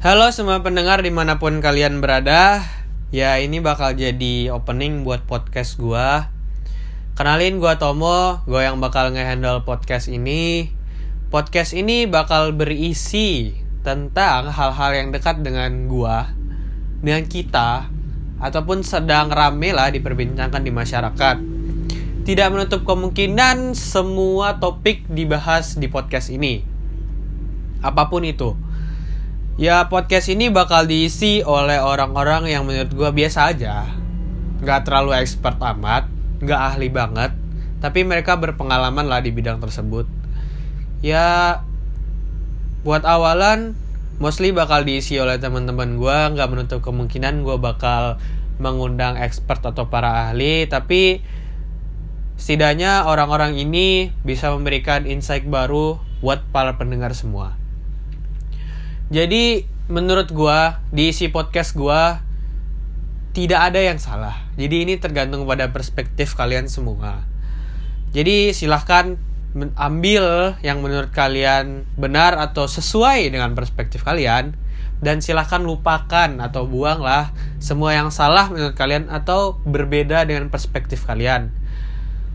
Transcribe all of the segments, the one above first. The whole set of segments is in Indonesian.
Halo semua pendengar di mana pun kalian berada. Ya ini bakal jadi opening buat podcast gua. Kenalin gua Tomo. Gue yang bakal ngehandle podcast ini. Podcast ini bakal berisi Tentang hal-hal yang dekat dengan gua Dengan kita Ataupun sedang rame lah diperbincangkan di masyarakat. Tidak menutup kemungkinan semua topik dibahas di podcast ini. Apa pun itu Ya podcast ini bakal diisi oleh orang-orang yang menurut gue biasa aja. Gak terlalu expert amat Gak ahli banget Tapi mereka berpengalaman lah di bidang tersebut. Ya Buat awalan Mostly bakal diisi oleh teman-teman gue Gak menutup kemungkinan gue bakal Mengundang expert atau para ahli Tapi Setidaknya orang-orang ini Bisa memberikan insight baru Buat para pendengar semua jadi menurut gua di isi podcast gua tidak ada yang salah. Jadi ini tergantung pada perspektif kalian semua. Jadi silahkan ambil yang menurut kalian benar atau sesuai dengan perspektif kalian dan silahkan lupakan atau buanglah semua yang salah menurut kalian atau berbeda dengan perspektif kalian.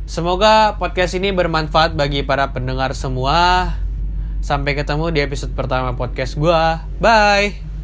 Semoga podcast ini bermanfaat bagi para pendengar semua. Sampai ketemu di episode pertama podcast gue. Bye.